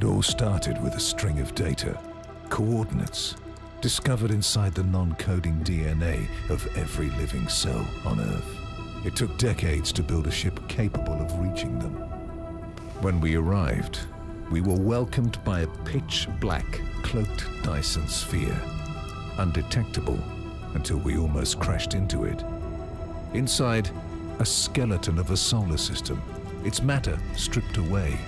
It all started with a string of data, coordinates, discovered inside the non coding DNA of every living cell on Earth. It took decades to build a ship capable of reaching them. When we arrived, we were welcomed by a pitch black, cloaked Dyson sphere, undetectable until we almost crashed into it. Inside, a skeleton of a solar system, its matter stripped away,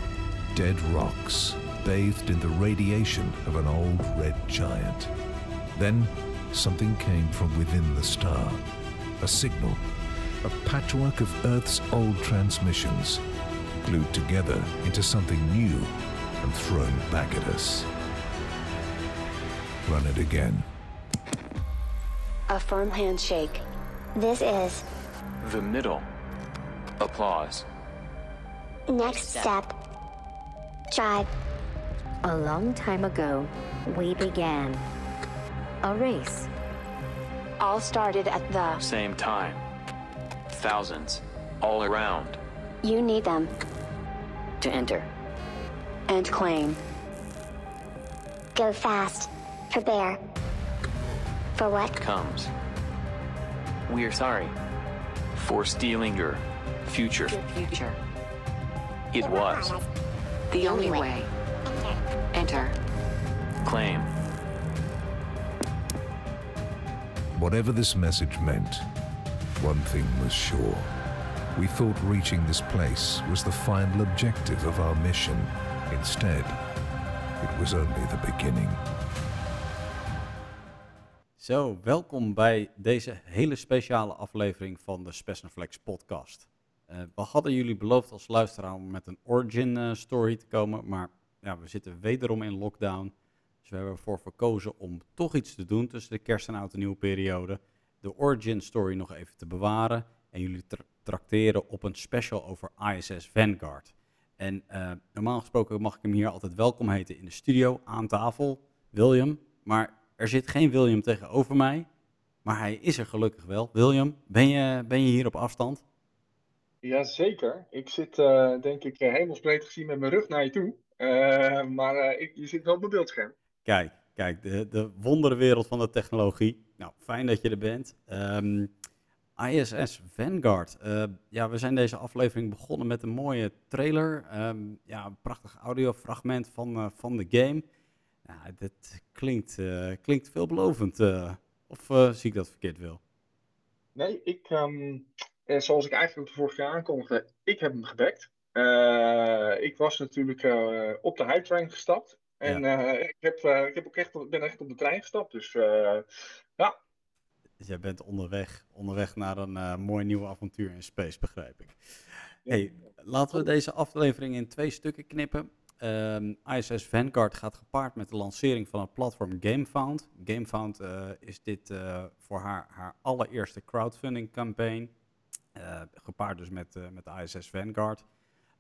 dead rocks bathed in the radiation of an old red giant. Then something came from within the star, a signal, a patchwork of Earth's old transmissions, glued together into something new and thrown back at us. Run it again. A firm handshake. This is The middle. Applause. next step. Tribe. A long time ago, we began a race. All started at the. Same time. Thousands. All around. You need them To enter, and claim. Go fast. Prepare. For what? Comes. We are sorry. For stealing your future. future. It was. The only way. Enter. Claim. Whatever this message meant, one thing was sure. We thought reaching this place was the final objective of our mission. Instead, it was only the beginning. Zo, welkom bij deze hele speciale aflevering van de Spesnaflex podcast. Eh, we hadden jullie beloofd als luisteraar om met een origin eh, story te komen, maar ja, we zitten wederom in lockdown. Dus we hebben ervoor verkozen om toch iets te doen tussen de kerst en oud en nieuwe periode. De origin story nog even te bewaren en jullie tra- trakteren op een special over ISS Vanguard. En eh, normaal gesproken mag ik hem hier altijd welkom heten in de studio aan tafel, William. Maar er zit geen William tegenover mij, maar hij is er gelukkig wel. William, ben je, ben je hier op afstand? Jazeker. Ik zit, eh, denk ik, eh, hemelsbreed gezien met mijn rug naar je toe. Eh, maar eh, ik, je zit wel op mijn beeldscherm. Kijk, kijk, de, de wonderenwereld van de technologie. Nou, fijn dat je er bent. Ehm, ISS Vanguard. Eh, ja, we zijn deze aflevering begonnen met een mooie trailer. Ehm, ja, een prachtig audiofragment van, van de game. Ja, dit klinkt, eh, klinkt veelbelovend. of zie ik dat verkeerd, Wil? Nee, ik, eh, zoals ik eigenlijk de vorige keer aankondigde, ik heb hem gebackt. Eh, ik was natuurlijk eh, op de hype train gestapt. En eh, ik, heb, ik heb ook echt, ben echt op de trein gestapt. Dus ja, Dus jij bent onderweg, onderweg naar een mooi nieuw avontuur in space, begrijp ik. Hey, laten we deze aflevering in twee stukken knippen. Ehm, ISS Vanguard gaat gepaard met de lancering van het platform GameFound. GameFound is dit voor haar, haar allereerste crowdfunding campaign. Gepaard dus met, met ISS Vanguard.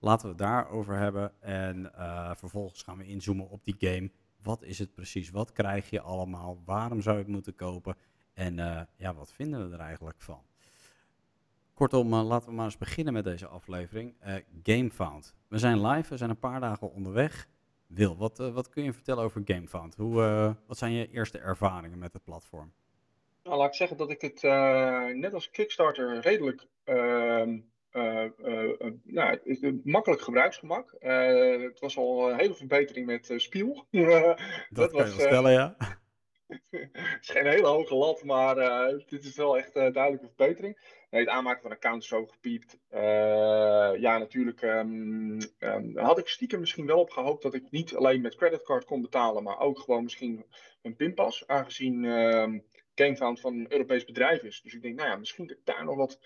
Laten we het daarover hebben. En eh, vervolgens gaan we inzoomen op die game. Wat is het precies? Wat krijg je allemaal? Waarom zou je het moeten kopen? En eh, ja, wat vinden we er eigenlijk van? Kortom, eh, laten we maar eens beginnen met deze aflevering. GameFound. We zijn live, we zijn een paar dagen onderweg. Wil, wat, wat kun je vertellen over GameFound? Hoe, wat zijn je eerste ervaringen met het platform? nou, laat ik zeggen dat ik het net als Kickstarter redelijk eh, eh, nou, het is een makkelijk gebruiksgemak. Eh, het was al een hele verbetering met Spiel. Dat, Dat kan was, stellen, ja. Het is geen hele hoge lat, maar dit is wel echt een duidelijke verbetering. Nee, het aanmaken van accounts ook gepiept. Ja, natuurlijk ehm, ehm, had ik stiekem misschien wel op gehoopt dat ik niet alleen met creditcard kon betalen, maar ook gewoon misschien een pinpas, aangezien ehm GameFound van een Europees bedrijf is. Dus ik denk, nou ja, misschien dat ik daar nog wat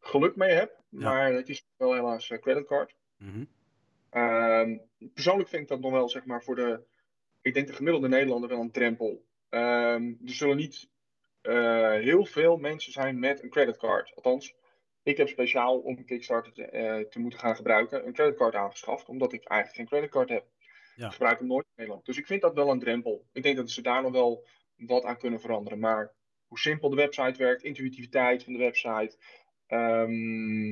geluk mee heb. Maar het is wel helaas eh, creditcard. Mhm. Ehm, persoonlijk vind ik dat nog wel, zeg maar, voor de, ik denk de gemiddelde Nederlander wel een drempel. Ehm, er zullen niet eh, heel veel mensen zijn met een creditcard. Althans, ik heb speciaal om Kickstarter te, eh, te moeten gaan gebruiken een creditcard aangeschaft, omdat ik eigenlijk geen creditcard heb. Ja. Ik gebruik hem nooit in Nederland. Dus ik vind dat wel een drempel. Ik denk dat ze daar nog wel wat aan kunnen veranderen. Maar hoe simpel de website werkt, intuïtiviteit van de website, ehm,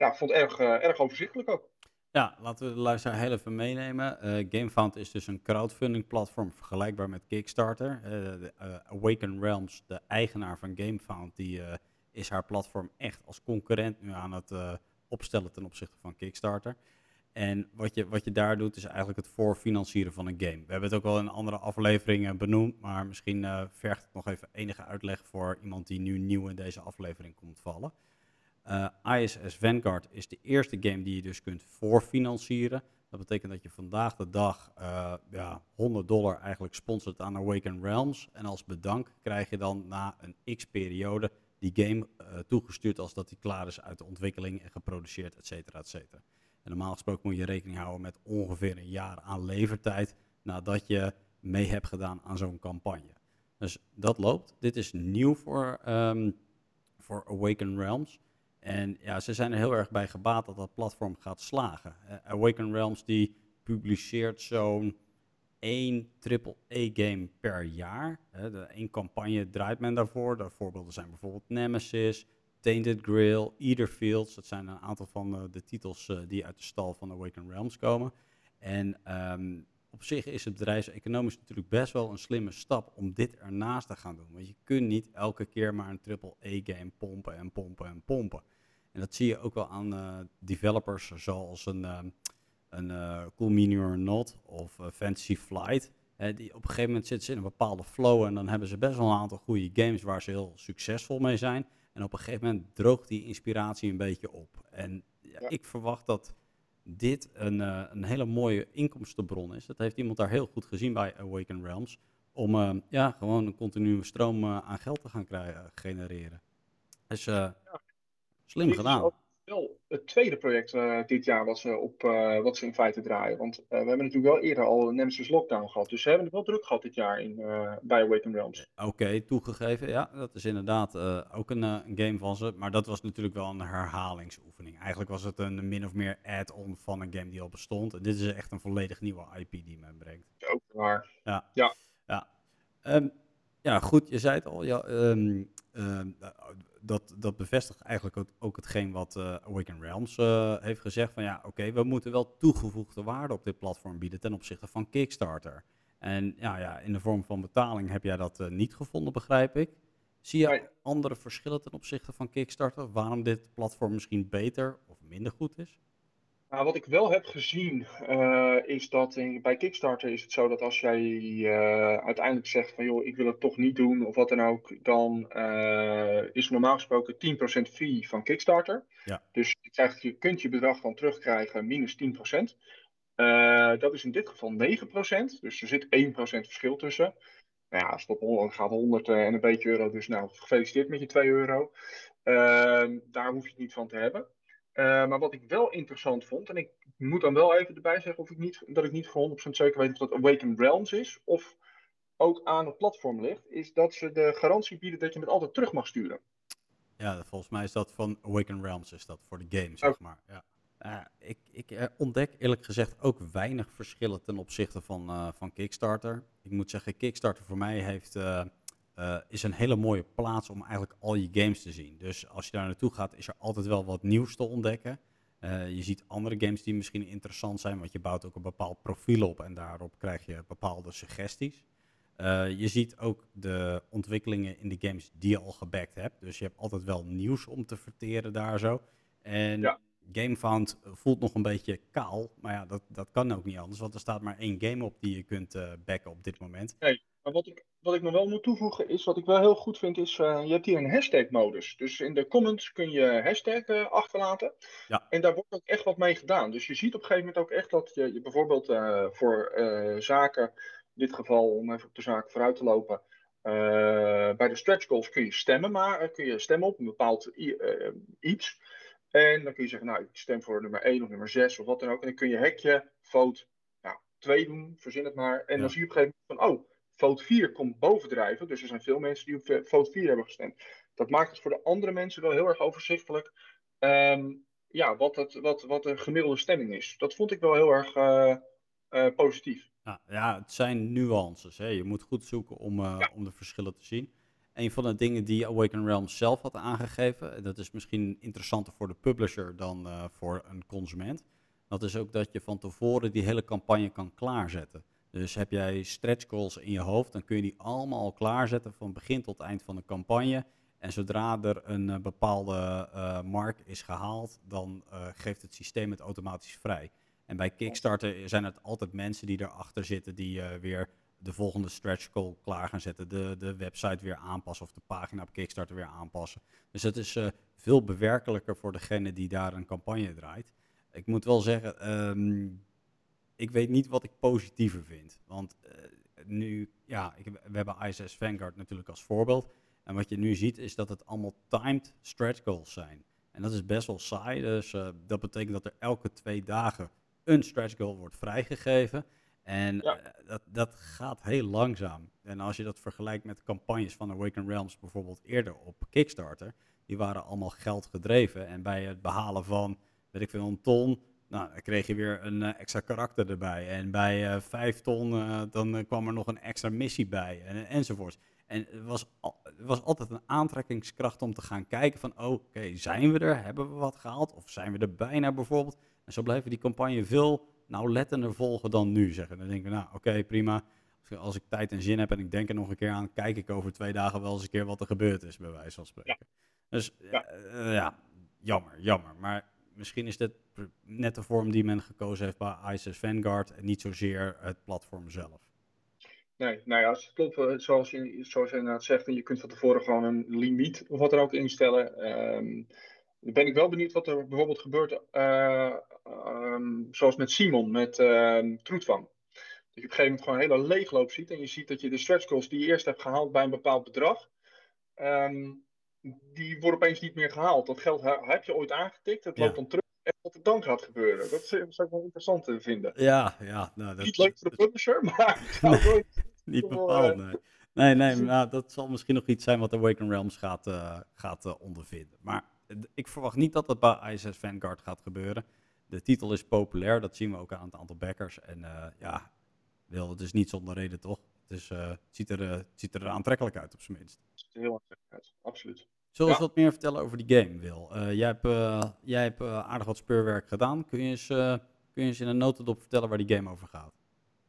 ja, ik vond het erg, eh, erg overzichtelijk ook. Ja, laten we de luisteraar heel even meenemen. Eh GameFound is dus een crowdfunding platform vergelijkbaar met Kickstarter. Eh, Awaken Realms, de eigenaar van GameFound, die is haar platform echt als concurrent nu aan het opstellen ten opzichte van Kickstarter. En wat je, wat je daar doet is eigenlijk het voorfinancieren van een game. We hebben het ook wel in andere afleveringen benoemd, maar misschien vergt het nog even enige uitleg voor iemand die nu nieuw in deze aflevering komt vallen. Eh, ISS Vanguard is de eerste game die je dus kunt voorfinancieren. Dat betekent dat je vandaag de dag eh, ja, 100 dollar eigenlijk sponsort aan Awaken Realms. En als bedank krijg je dan na een x-periode die game eh, toegestuurd als dat die klaar is uit de ontwikkeling en geproduceerd, et cetera, et cetera. En normaal gesproken moet je rekening houden met ongeveer een jaar aan levertijd nadat je mee hebt gedaan aan zo'n campagne. Dus dat loopt. Dit is nieuw voor, ehm, voor Awaken Realms. En ja, ze zijn er heel erg bij gebaat dat dat platform gaat slagen. Eh, Awaken Realms die publiceert zo'n één AAA-game per jaar. Hè, één campagne draait men daarvoor. De voorbeelden zijn bijvoorbeeld Nemesis, Tainted Grail, Etherfields. Dat zijn een aantal van eh, de titels eh, die uit de stal van Awaken Realms komen. En ehm, op zich is het bedrijfseconomisch natuurlijk best wel een slimme stap om dit ernaast te gaan doen. Want je kunt niet elke keer maar een AAA-game pompen en pompen en pompen. En dat zie je ook wel aan eh, developers zoals een, ehm, een eh, Cool Mini or Not of Fantasy Flight. Hè, die op een gegeven moment zitten ze in een bepaalde flow en dan hebben ze best wel een aantal goede games waar ze heel succesvol mee zijn. En op een gegeven moment droogt die inspiratie een beetje op. En ja, Ja. ik verwacht dat dit een, eh, een hele mooie inkomstenbron is. Dat heeft iemand daar heel goed gezien bij Awaken Realms. Om eh, ja, gewoon een continue stroom eh, aan geld te gaan krijgen, genereren. Dus slim gedaan. wel het tweede project eh, dit jaar wat ze, op, eh, wat ze in feite draaien. Want eh, we hebben natuurlijk wel eerder al Nemesis Lockdown gehad. Dus ze hebben het wel druk gehad dit jaar in, bij Awaken Realms. Oké, toegegeven. Ja, dat is inderdaad ook een, game van ze. Maar dat was natuurlijk wel een herhalingsoefening. Eigenlijk was het een min of meer add-on van een game die al bestond. En dit is echt een volledig nieuwe IP die men brengt. Ook waar. Ja. Ja. Ja, Ehm, ja goed, je zei het al. Ja, ehm, dat, dat bevestigt eigenlijk ook, ook hetgeen wat eh, Awaken Realms eh, heeft gezegd. Van ja, oké, we moeten wel toegevoegde waarde op dit platform bieden ten opzichte van Kickstarter. En ja, ja in de vorm van betaling heb jij dat eh, niet gevonden, begrijp ik. Zie je Nee. andere verschillen ten opzichte van Kickstarter? Waarom dit platform misschien beter of minder goed is? Nou, wat ik wel heb gezien eh, is dat in, bij Kickstarter is het zo dat als jij eh, uiteindelijk zegt van joh, ik wil het toch niet doen of wat dan ook, dan eh, is normaal gesproken 10% fee van Kickstarter. Ja. Dus je, krijgt, je kunt je bedrag dan terugkrijgen minus 10%. Eh, dat is in dit geval 9%, dus er zit 1% verschil tussen. Nou ja, als het op 100 gaat 100 en een beetje euro, dus nou gefeliciteerd met je 2 euro. Ehm, daar hoef je het niet van te hebben. Eh, maar wat ik wel interessant vond, en ik moet dan wel even erbij zeggen of ik niet, dat ik niet voor 100% zeker weet of dat Awaken Realms is, of ook aan het platform ligt, is dat ze de garantie bieden dat je het altijd terug mag sturen. Ja, volgens mij is dat van Awaken Realms, is dat voor de game, zeg maar. Ja. Eh, ik ik eh, ontdek eerlijk gezegd ook weinig verschillen ten opzichte van, van Kickstarter. Ik moet zeggen, Kickstarter voor mij heeft, eh, is een hele mooie plaats om eigenlijk al je games te zien. Dus als je daar naartoe gaat, is er altijd wel wat nieuws te ontdekken. Eh, je ziet andere games die misschien interessant zijn, want je bouwt ook een bepaald profiel op en daarop krijg je bepaalde suggesties. Eh, je ziet ook de ontwikkelingen in de games die je al gebackt hebt. Dus je hebt altijd wel nieuws om te verteren daar zo. En Ja. GameFound voelt nog een beetje kaal. Maar ja, dat, dat kan ook niet anders. Want er staat maar één game op die je kunt backen op dit moment. Maar wat ik, wat ik nog wel moet toevoegen is, wat ik wel heel goed vind, is uh, je hebt hier een hashtag-modus. Dus in de comments kun je hashtag uh, achterlaten. Ja. En daar wordt ook echt wat mee gedaan. Dus je ziet op een gegeven moment ook echt dat je, je bijvoorbeeld uh, voor zaken, in dit geval om even op de zaak vooruit te lopen, bij de stretch goals kun je stemmen, maar kun je stemmen op een bepaald iets. En dan kun je zeggen, nou, ik stem voor nummer 1 of nummer 6 of wat dan ook. En dan kun je hekje, vote nou, 2 doen, verzin het maar. En Ja. dan zie je op een gegeven moment van, oh, vote 4 komt bovendrijven. Dus er zijn veel mensen die op vote 4 hebben gestemd. Dat maakt het voor de andere mensen wel heel erg overzichtelijk. ehm, ja, wat, het, wat, wat de gemiddelde stemming is. Dat vond ik wel heel erg eh, eh, positief. Ja, ja, het zijn nuances. Hè. Je moet goed zoeken om, eh, om de verschillen te zien. Een van de dingen die Awaken Realms zelf had aangegeven, en dat is misschien interessanter voor de publisher dan voor een consument. Dat is ook dat je van tevoren die hele campagne kan klaarzetten. Dus heb jij stretch goals in je hoofd, dan kun je die allemaal al klaarzetten van begin tot eind van de campagne. En zodra er een eh, bepaalde eh, mark is gehaald, dan eh, geeft het systeem het automatisch vrij. En bij Kickstarter zijn het altijd mensen die erachter zitten die weer de volgende stretch goal klaar gaan zetten, de, de website weer aanpassen of de pagina op Kickstarter weer aanpassen. Dus het is veel bewerkelijker voor degene die daar een campagne draait. Ik moet wel zeggen, ehm, ik weet niet wat ik positiever vind. Want eh, nu, ja, ik, we hebben ISS Vanguard natuurlijk als voorbeeld. En wat je nu ziet is dat het allemaal timed stretch goals zijn. En dat is best wel saai. Dus eh, dat betekent dat er elke twee dagen een stretch goal wordt vrijgegeven. En Ja. eh, dat, dat gaat heel langzaam. En als je dat vergelijkt met campagnes van Awaken Realms bijvoorbeeld eerder op Kickstarter, die waren allemaal geld gedreven. En bij het behalen van, weet ik veel, een ton, nou, dan kreeg je weer een eh, extra karakter erbij. En bij eh, vijf ton, eh, dan kwam er nog een extra missie bij, en, enzovoorts. En het was, al- het was altijd een aantrekkingskracht om te gaan kijken van, oh, oké, zijn we er? Hebben we wat gehaald? Of zijn we er bijna bijvoorbeeld? En zo blijven die campagne veel nauwlettender volgen dan nu, zeggen. Dan denken we, nou, oké, prima. Als, als ik tijd en zin heb en ik denk er nog een keer aan, kijk ik over twee dagen wel eens een keer wat er gebeurd is, bij wijze van spreken. Dus Ja. ja. ja, jammer, jammer. Maar misschien is dit net de vorm die men gekozen heeft bij ISS Vanguard en niet zozeer het platform zelf. Nee, nou ja, het klopt, eh, zoals je, zoals inderdaad zegt, en je kunt van tevoren gewoon een limiet of wat dan ook instellen. Dan ben ik wel benieuwd wat er bijvoorbeeld gebeurt, eh, ehm, zoals met Simon, met ehm Troetvang. Dat je op een gegeven moment gewoon een hele leegloop ziet en je ziet dat je de stretch goals die je eerst hebt gehaald bij een bepaald bedrag, die worden opeens niet meer gehaald. Dat geld he- heb je ooit aangetikt, het Ja. loopt dan terug. En wat er dan gaat gebeuren, dat zou ik wel interessant vinden. Ja, ja. Nou, dat, Niet leuk voor de publisher, maar wel Niet bepaald, eh, nee. Nee, nee, maar nou, dat zal misschien nog iets zijn wat Awaken Realms gaat, eh, gaat eh, ondervinden. Maar ik verwacht niet dat dat bij ISS Vanguard gaat gebeuren. De titel is populair, dat zien we ook aan het aantal backers. En ja, wil het is niet zonder reden toch? Het, eh, het, ziet er, eh, het ziet er aantrekkelijk uit op zijn minst. ziet er heel aantrekkelijk uit. Absoluut. Zullen we Ja. eens wat meer vertellen over die game, Wil? Eh, jij hebt, jij hebt aardig wat speurwerk gedaan. Kun je, eens, kun je eens in een notendop vertellen waar die game over gaat?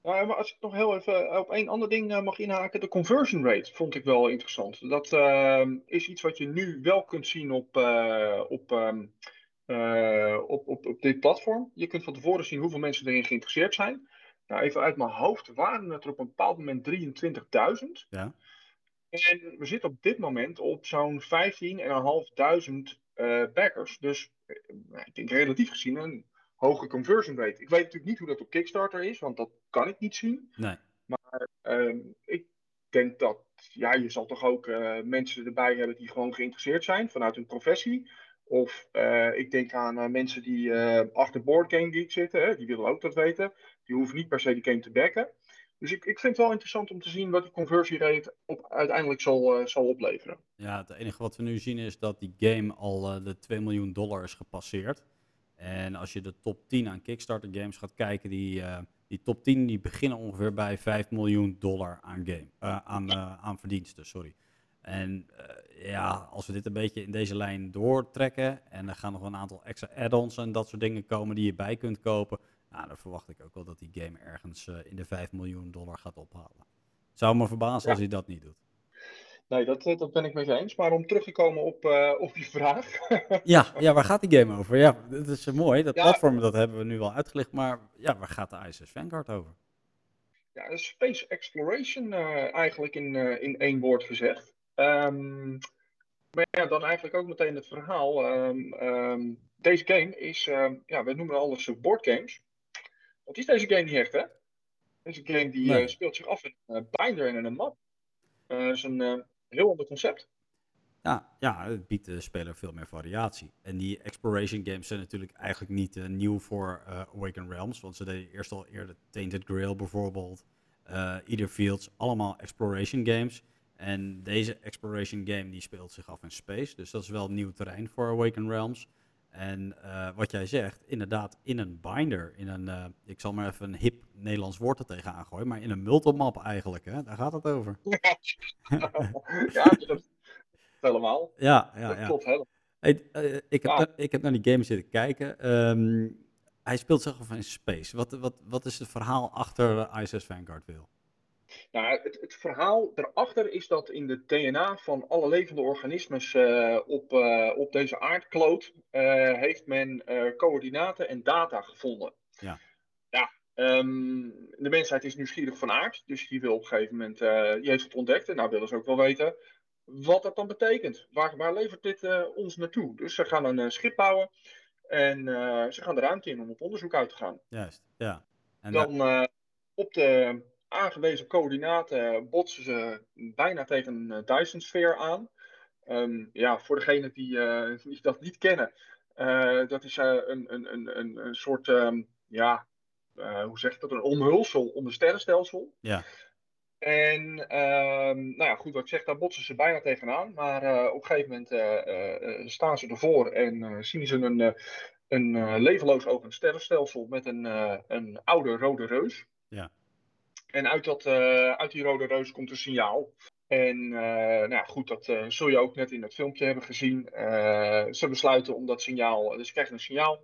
Nou, maar als ik nog heel even op één ander ding mag inhaken, de conversion rate vond ik wel interessant. Dat is iets wat je nu wel kunt zien op, op, ehm, eh, op, op, op dit platform. Je kunt van tevoren zien hoeveel mensen erin geïnteresseerd zijn. Nou, even uit mijn hoofd waren het er op een bepaald moment 23.000. Ja? En we zitten op dit moment op zo'n 15.500 eh backers. Dus eh, ik denk relatief gezien een hoge conversion rate. Ik weet natuurlijk niet hoe dat op Kickstarter is, want dat kan ik niet zien. Nee. Ehm, ik denk dat ja, je zal toch ook eh, mensen erbij hebben die gewoon geïnteresseerd zijn vanuit hun professie. Of ik denk aan mensen die achter Board Game Geek zitten, hè, die willen ook dat weten. Die hoeven niet per se die game te backen. Dus ik, ik vind het wel interessant om te zien wat die conversierate op, uiteindelijk zal, eh, zal opleveren. Ja, het enige wat we nu zien is dat die game al eh, de 2 miljoen dollar is gepasseerd. En als je de top 10 aan Kickstarter games gaat kijken, die, eh, die top 10 die beginnen ongeveer bij 5 miljoen dollar aan, game, aan, aan verdiensten. Sorry. En ja, als we dit een beetje in deze lijn doortrekken en er gaan nog een aantal extra add-ons en dat soort dingen komen die je bij kunt kopen, nou, dan verwacht ik ook wel dat die game ergens eh, in de 5 miljoen dollar gaat ophalen. Zou me verbazen als hij dat niet doet. Nee, dat, eh, dat ben ik met je eens. Maar om terug te komen op, eh, op je vraag. Ja, ja, waar gaat die game over? Ja, dat is mooi. Dat Ja. platform dat hebben we nu al uitgelicht, maar ja, waar gaat de ISS Vanguard over? Ja, space exploration eigenlijk in, in één woord gezegd. Ehm, maar ja, dan eigenlijk ook meteen het verhaal. Ehm, ehm, deze game is, ja, we noemen alles boardgames. Wat is deze game niet echt, hè? Deze game die Nee. eh, speelt zich af in een eh, binder en in een map. Eh dat is een eh, heel ander concept. Ja, ja, het biedt de speler veel meer variatie. En die exploration games zijn natuurlijk eigenlijk niet eh, nieuw voor eh, Awaken Realms, want ze deden eerst al eerder Tainted Grail bijvoorbeeld, eh Either Fields, allemaal exploration games. En deze exploration game die speelt zich af in space, dus dat is wel nieuw terrein voor Awaken Realms. En eh, wat jij zegt, inderdaad in een binder, in een, eh, ik zal maar even een hip Nederlands woord er tegenaan gooien, maar in een multimap eigenlijk, hè? daar gaat het over. ja, dat helemaal. Ja, ja, dat ja. klopt helemaal. Hey, eh, ik, heb Ja. naar, ik heb naar die game zitten kijken. Ehm, hij speelt zich af in space. Wat, wat, wat is het verhaal achter ISS Vanguard, Wil? Nou, het, het verhaal daarachter is dat in de DNA van alle levende organismes eh, op, eh, op deze aardkloot eh, heeft men coördinaten en data gevonden. Ja. Ja, ehm, de mensheid is nieuwsgierig van aard, dus die wil op een gegeven moment, die heeft het ontdekt en nou willen ze ook wel weten wat dat dan betekent. Waar, waar levert dit ons naartoe? Dus ze gaan een schip bouwen en ze gaan de ruimte in om op onderzoek uit te gaan. Juist, ja. En da- Dan op de aangewezen coördinaten botsen ze bijna tegen een Dyson-sfeer aan. Ehm, ja, voor degenen die, eh, die dat niet kennen, eh, dat is eh, een, een, een, een, een soort, ehm, ja, eh, hoe zeg je dat, een omhulsel om het sterrenstelsel. ja, En ehm, nou ja, goed, wat ik zeg, daar botsen ze bijna tegenaan. Maar eh, op een gegeven moment eh, eh, eh, staan ze ervoor en eh, zien ze een, eh, een eh, levenloos open sterrenstelsel met een, eh, een oude rode reus. Ja. En uit, dat, eh, uit die rode reus komt een signaal. En eh, nou ja, goed, dat eh, zul je ook net in het filmpje hebben gezien. Ze besluiten om dat signaal, dus ze krijgen een signaal.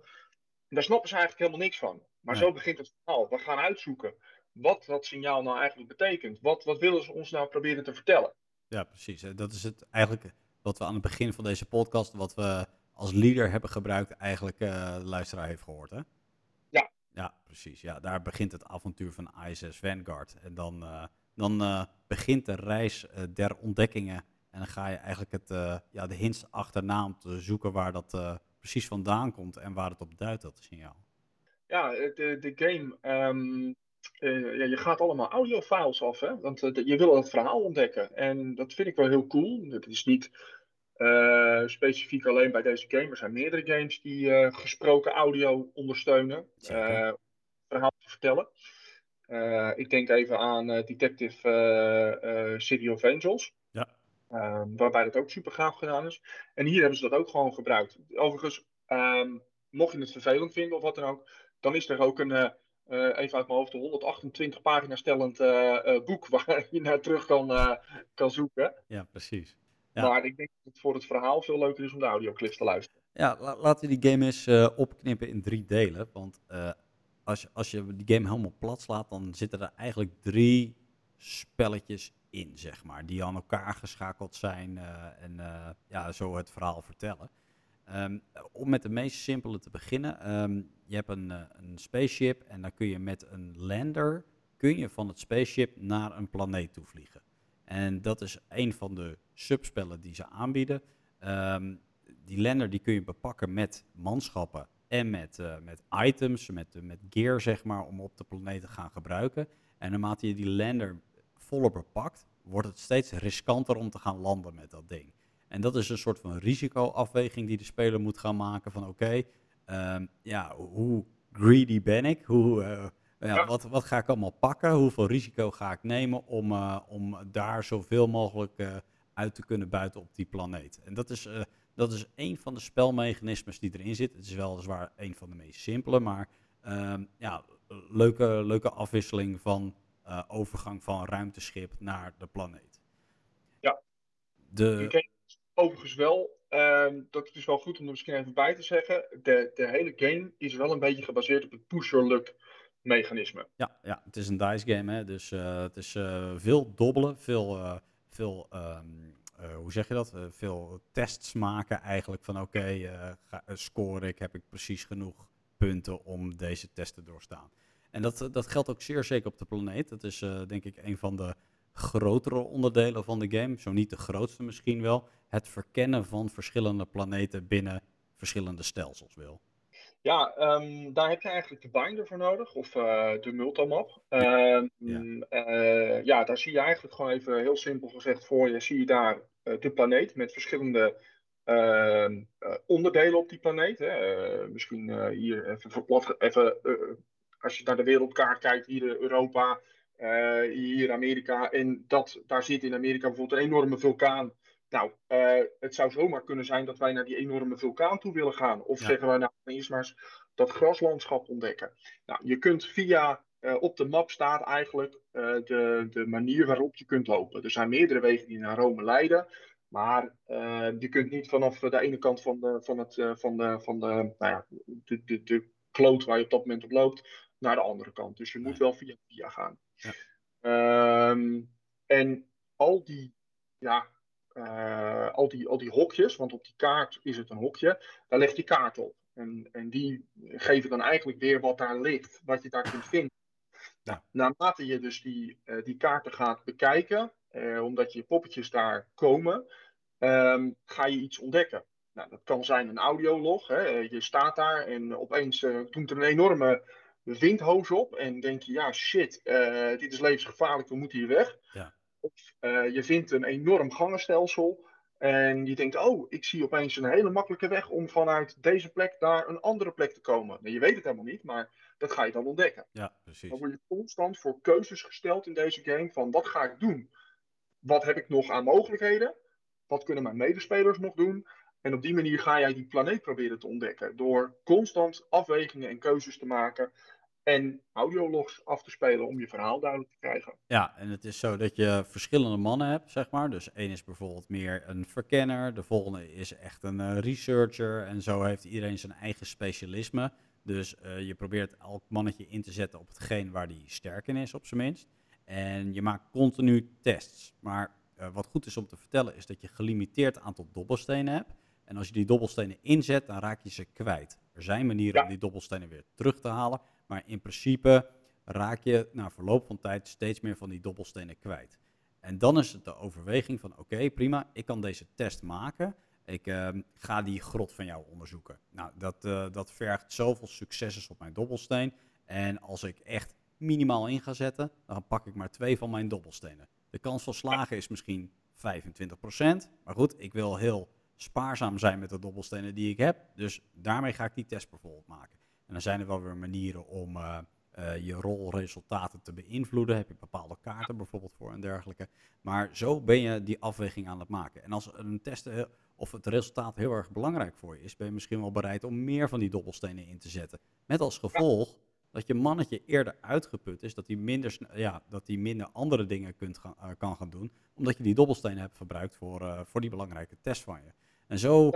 En daar snappen ze eigenlijk helemaal niks van. Maar Nee. zo begint het verhaal. We gaan uitzoeken wat dat signaal nou eigenlijk betekent. Wat, wat willen ze ons nou proberen te vertellen? ja, precies. Dat is het eigenlijk wat we aan het begin van deze podcast, wat we als leader hebben gebruikt, eigenlijk de luisteraar heeft gehoord, hè? Ja. Precies. Ja, daar begint het avontuur van ISS Vanguard. En dan, eh, dan eh, begint de reis eh, der ontdekkingen. En dan ga je eigenlijk het, ja, de hints achterna om te zoeken waar dat precies vandaan komt en waar het op duidt, dat signaal. Ja, de, de game. ehm, eh, ja, je gaat allemaal audiofiles af, hè? Want je wil het verhaal ontdekken. En dat vind ik wel heel cool. Het is niet eh, specifiek alleen bij deze game. Er zijn meerdere games die eh, gesproken audio ondersteunen. Het verhaal te vertellen. Ik denk even aan Detective City of Angels. Ja. Ehm, waarbij dat ook super gaaf gedaan is. En hier hebben ze dat ook gewoon gebruikt. Overigens, ehm, mocht je het vervelend vinden of wat dan ook, dan is er ook een, even uit mijn hoofd, een 128 pagina stellend boek waar je naar terug kan, kan zoeken. Ja, precies. Ja. Maar ik denk dat het voor het verhaal veel leuker is om de audioclips te luisteren. Ja, la- laten we die game eens eh, opknippen in drie delen. Want eh, als, je, als je die game helemaal plat slaat, dan zitten er eigenlijk drie spelletjes in, zeg maar. Die aan elkaar geschakeld zijn eh, en ja, zo het verhaal vertellen. Ehm, om met de meest simpele te beginnen. ehm, je hebt een, een spaceship en dan kun je met een lander kun je van het spaceship naar een planeet toe vliegen. En dat is een van de subspellen die ze aanbieden. Ehm, die lander die kun je bepakken met manschappen en met, eh, met items, met, eh, met gear zeg maar, om op de planeet te gaan gebruiken. En naarmate je die lander voller bepakt, wordt het steeds riskanter om te gaan landen met dat ding. En dat is een soort van risicoafweging die de speler moet gaan maken van oké, ehm, ja, hoe greedy ben ik? Hoe, eh, ja, Ja. Wat, wat ga ik allemaal pakken? Hoeveel risico ga ik nemen om, om daar zoveel mogelijk uit te kunnen buiten op die planeet? En dat is, eh, dat is een van de spelmechanismes die erin zit. Het is weliswaar een van de meest simpele, maar ehm, ja, leuke, leuke afwisseling van eh, overgang van ruimteschip naar de planeet. Ja. De, Ik overigens wel, ehm, dat is wel goed om er misschien even bij te zeggen. De, de hele game is wel een beetje gebaseerd op het push-your-luck mechanisme. Ja, ja, het is een dice game, hè? dus eh, het is veel dobbelen, veel, veel ehm, eh, hoe zeg je dat? Eh, veel tests maken eigenlijk van oké, ga- eh, score ik, heb ik precies genoeg punten om deze test te doorstaan. En dat, dat geldt ook zeer zeker op de planeet. Dat is denk ik een van de grotere onderdelen van de game, zo niet de grootste misschien wel. Het verkennen van verschillende planeten binnen verschillende stelsels wil. Ja, ehm, daar heb je eigenlijk de binder voor nodig, of eh, de multimap. Ehm, Ja. eh, ja, daar zie je eigenlijk gewoon even heel simpel gezegd voor je, zie je daar eh, de planeet met verschillende ehm, eh, onderdelen op die planeet. Hè. Misschien hier even verplat, even, als je naar de wereldkaart kijkt, hier Europa, hier Amerika. En dat, daar zit in Amerika bijvoorbeeld een enorme vulkaan. Nou, eh, het zou zomaar kunnen zijn dat wij naar die enorme vulkaan toe willen gaan. Of Ja. zeggen wij nou eerst maar eens dat graslandschap ontdekken. Nou, je kunt via, eh, op de map staat eigenlijk eh, de, de manier waarop je kunt lopen. Er zijn meerdere wegen die naar Rome leiden. Maar je kunt niet vanaf de ene kant van, de, van, het, van, de, van de, nou ja, de, de, de kloot waar je op dat moment op loopt naar de andere kant. Dus je moet wel via via gaan. Ja. Ehm, en al die, ja, eh, al, die, al die hokjes, want op die kaart is het een hokje, daar leg je kaart op. En, en die geven dan eigenlijk weer wat daar ligt, wat je daar kunt vinden. Nou, naarmate je dus die, eh, die kaarten gaat bekijken, eh, omdat je poppetjes daar komen, ehm, ga je iets ontdekken. Nou, dat kan zijn een audiolog. Hè. Je staat daar en opeens doet er een enorme windhoos op. En denk je, ja shit, dit is levensgevaarlijk, we moeten hier weg. Ja. Eh, je vindt een enorm gangenstelsel. En je denkt, oh, ik zie opeens een hele makkelijke weg om vanuit deze plek naar een andere plek te komen. Nou, je weet het helemaal niet, maar dat ga je dan ontdekken. Ja, precies. Dan word je constant voor keuzes gesteld in deze game van wat ga ik doen? Wat heb ik nog aan mogelijkheden? Wat kunnen mijn medespelers nog doen? En op die manier ga jij die planeet proberen te ontdekken. Door constant afwegingen en keuzes te maken. En audiologs af te spelen om je verhaal duidelijk te krijgen. Ja, en het is zo dat je verschillende mannen hebt, zeg maar. Dus één is bijvoorbeeld meer een verkenner, de volgende is echt een eh, researcher. En zo heeft iedereen zijn eigen specialisme. Dus eh, je probeert elk mannetje in te zetten op hetgeen waar die sterk in is, op zijn minst. En je maakt continu tests. Maar eh, wat goed is om te vertellen, is dat je gelimiteerd aantal dobbelstenen hebt. En als je die dobbelstenen inzet, dan raak je ze kwijt. Er zijn manieren Ja. om die dobbelstenen weer terug te halen. Maar in principe raak je na verloop van tijd steeds meer van die dobbelstenen kwijt. En dan is het de overweging van, oké, prima, ik kan deze test maken. Ik ehm, ga die grot van jou onderzoeken. Nou, dat, eh, dat vergt zoveel successen op mijn dobbelsteen. En als ik echt minimaal in ga zetten, dan pak ik maar twee van mijn dobbelstenen. De kans van slagen is misschien 25%. Maar goed, ik wil heel spaarzaam zijn met de dobbelstenen die ik heb. Dus daarmee ga ik die test bijvoorbeeld maken. En dan zijn er wel weer manieren om eh, eh, je rolresultaten te beïnvloeden. Heb je bepaalde kaarten bijvoorbeeld voor en dergelijke. Maar zo ben je die afweging aan het maken. En als een test eh, of het resultaat heel erg belangrijk voor je is, ben je misschien wel bereid om meer van die dobbelstenen in te zetten. Met als gevolg dat je mannetje eerder uitgeput is, dat hij minder, ja, dat hij minder andere dingen kunt kan gaan doen, omdat je die dobbelstenen hebt verbruikt voor, voor die belangrijke test van je. En zo.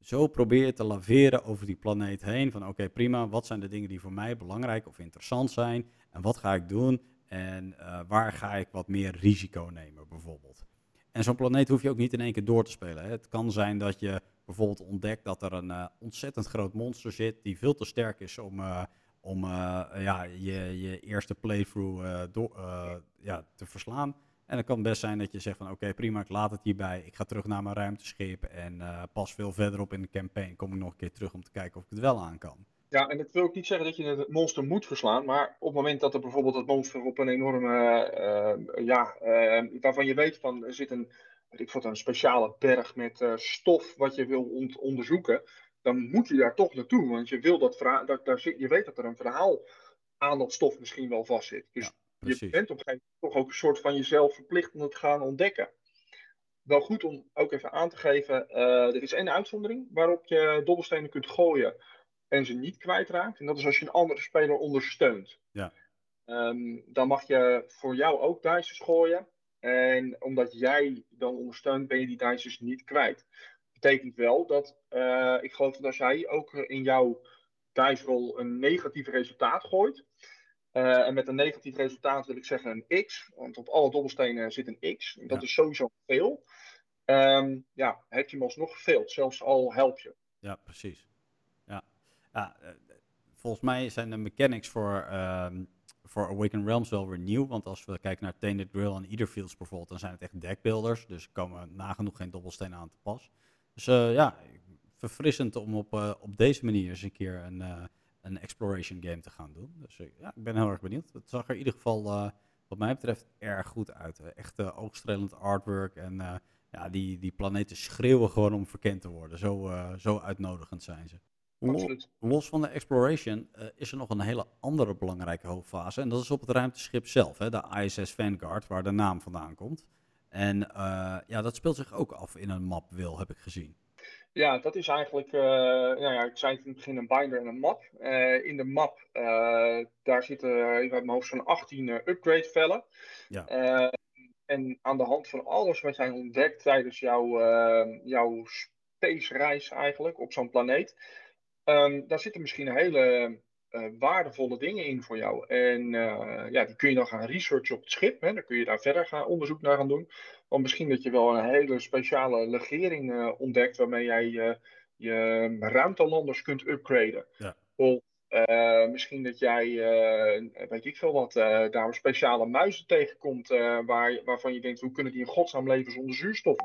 Zo probeer je te laveren over die planeet heen. Van oké, prima, wat zijn de dingen die voor mij belangrijk of interessant zijn? En wat ga ik doen? En eh, waar ga ik wat meer risico nemen, bijvoorbeeld? En zo'n planeet hoef je ook niet in één keer door te spelen. Hè. Het kan zijn dat je bijvoorbeeld ontdekt dat er een eh, ontzettend groot monster zit die veel te sterk is om, eh, om ja, je, je eerste playthrough door, ja, te verslaan. En het kan best zijn dat je zegt van oké prima, ik laat het hierbij. Ik ga terug naar mijn ruimteschip en eh, pas veel verderop in de campaign kom ik nog een keer terug om te kijken of ik het wel aan kan. Ja, en dat wil ik niet zeggen dat je het monster moet verslaan, maar op het moment dat er bijvoorbeeld het monster op een enorme, eh, ja, eh, waarvan je weet van er zit een, ik wat, een speciale berg met stof wat je wil onderzoeken, dan moet je daar toch naartoe, want je wil dat verhaal, dat, daar zit, je weet dat er een verhaal aan dat stof misschien wel vastzit. Dus Ja, je bent op een gegeven moment toch ook een soort van jezelf verplicht om het te gaan ontdekken. Wel goed om ook even aan te geven, eh, er is één uitzondering waarop je dobbelstenen kunt gooien en ze niet kwijtraakt. En dat is als je een andere speler ondersteunt. Ja. Ehm, dan mag je voor jou ook dices gooien. En omdat jij dan ondersteunt, ben je die dices niet kwijt. Betekent wel dat, eh, ik geloof dat als jij ook in jouw dice roll een negatief resultaat gooit. Eh, en met een negatief resultaat wil ik zeggen een X. Want op alle dobbelstenen zit een X. En dat Ja. is sowieso veel. Ehm, ja, heb je hem alsnog gefaild. Zelfs al help je. Ja, precies. Ja. Ja, eh, volgens mij zijn de mechanics voor, ehm voor Awakened Realms wel weer nieuw. Want als we kijken naar Tainted Grill en Etherfields bijvoorbeeld, dan zijn het echt deckbuilders. Dus er komen nagenoeg geen dobbelstenen aan te pas. Dus eh, ja, verfrissend om op, op deze manier eens een keer een, een exploration game te gaan doen. Dus ja, ik ben heel erg benieuwd. Het zag er in ieder geval, eh, wat mij betreft, erg goed uit. Echt eh, oogstrelend artwork en eh, ja, die, die planeten schreeuwen gewoon om verkend te worden. Zo, eh, zo uitnodigend zijn ze. Absoluut. Los van de exploration is er nog een hele andere belangrijke hoofdfase. En dat is op het ruimteschip zelf, hè, de ISS Vanguard, waar de naam vandaan komt. En eh, ja, dat speelt zich ook af in een map wil, heb ik gezien. Ja, dat is eigenlijk, eh, nou ja, ik zei het in het begin, een binder en een map. Eh, in de map, eh, daar zitten, uh, ik heb mijn hoofd zo'n 18 eh, upgrade vellen. Ja. En aan de hand van alles wat jij ontdekt tijdens jouw, jouw space reis eigenlijk op zo'n planeet, ehm, daar zitten misschien hele eh, waardevolle dingen in voor jou. En eh, ja, die kun je dan gaan researchen op het schip. Hè. Dan kun je daar verder gaan, onderzoek naar gaan doen. Want misschien dat je wel een hele speciale legering eh, ontdekt waarmee jij je ruimtelanders kunt upgraden. Ja. Of eh, misschien dat jij, eh, weet ik veel wat, eh, daar speciale muizen tegenkomt waar, waarvan je denkt, hoe kunnen die in godsnaam leven zonder zuurstof?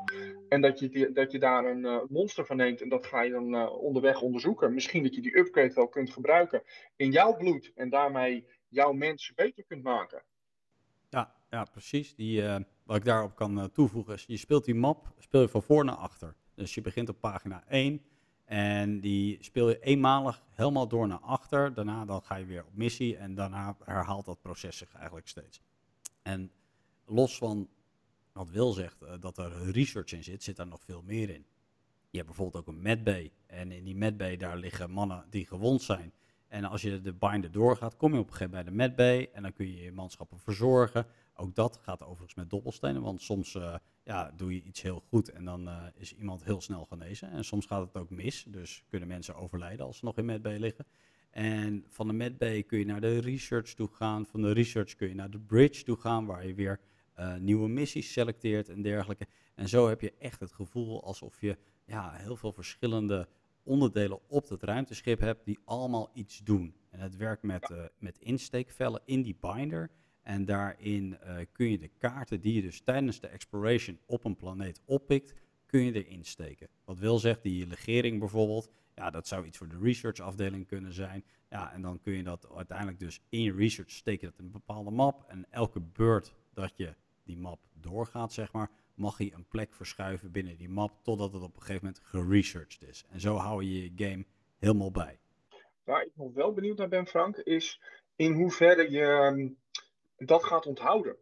En dat je, dat je daar een monster van neemt en dat ga je dan onderweg onderzoeken. Misschien dat je die upgrade wel kunt gebruiken in jouw bloed en daarmee jouw mensen beter kunt maken. Ja, ja precies. Die, wat ik daarop kan toevoegen is, je speelt die map speel je van voor naar achter. Dus je begint op pagina 1 en die speel je eenmalig helemaal door naar achter. Daarna dan ga je weer op missie en daarna herhaalt dat proces zich eigenlijk steeds. En los van wat Wil zegt, eh, dat er research in zit, zit daar nog veel meer in. Je hebt bijvoorbeeld ook een medbay. En in die medbay daar liggen mannen die gewond zijn. En als je de binder doorgaat, kom je op een gegeven moment bij de medbay. En dan kun je je manschappen verzorgen. Ook dat gaat overigens met dobbelstenen. Want soms eh, ja, doe je iets heel goed en dan eh, is iemand heel snel genezen. En soms gaat het ook mis. Dus kunnen mensen overlijden als ze nog in medbay liggen. En van de medbay kun je naar de research toe gaan. Van de research kun je naar de bridge toe gaan, waar je weer eh, nieuwe missies selecteert en dergelijke. En zo heb je echt het gevoel alsof je ja, heel veel verschillende onderdelen op het ruimteschip hebt die allemaal iets doen. En het werkt met, met insteekvellen in die binder. En daarin eh, kun je de kaarten die je dus tijdens de exploration op een planeet oppikt, kun je erin steken. Wat wil zegt, die legering bijvoorbeeld, ja, dat zou iets voor de research afdeling kunnen zijn. Ja, en dan kun je dat uiteindelijk dus in je research steken dat een bepaalde map. En elke beurt dat je die map doorgaat, zeg maar, mag je een plek verschuiven binnen die map totdat het op een gegeven moment geresearched is. En zo hou je je game helemaal bij. Waar ik nog wel benieuwd naar ben, Frank, is in hoeverre je ehm, dat gaat onthouden.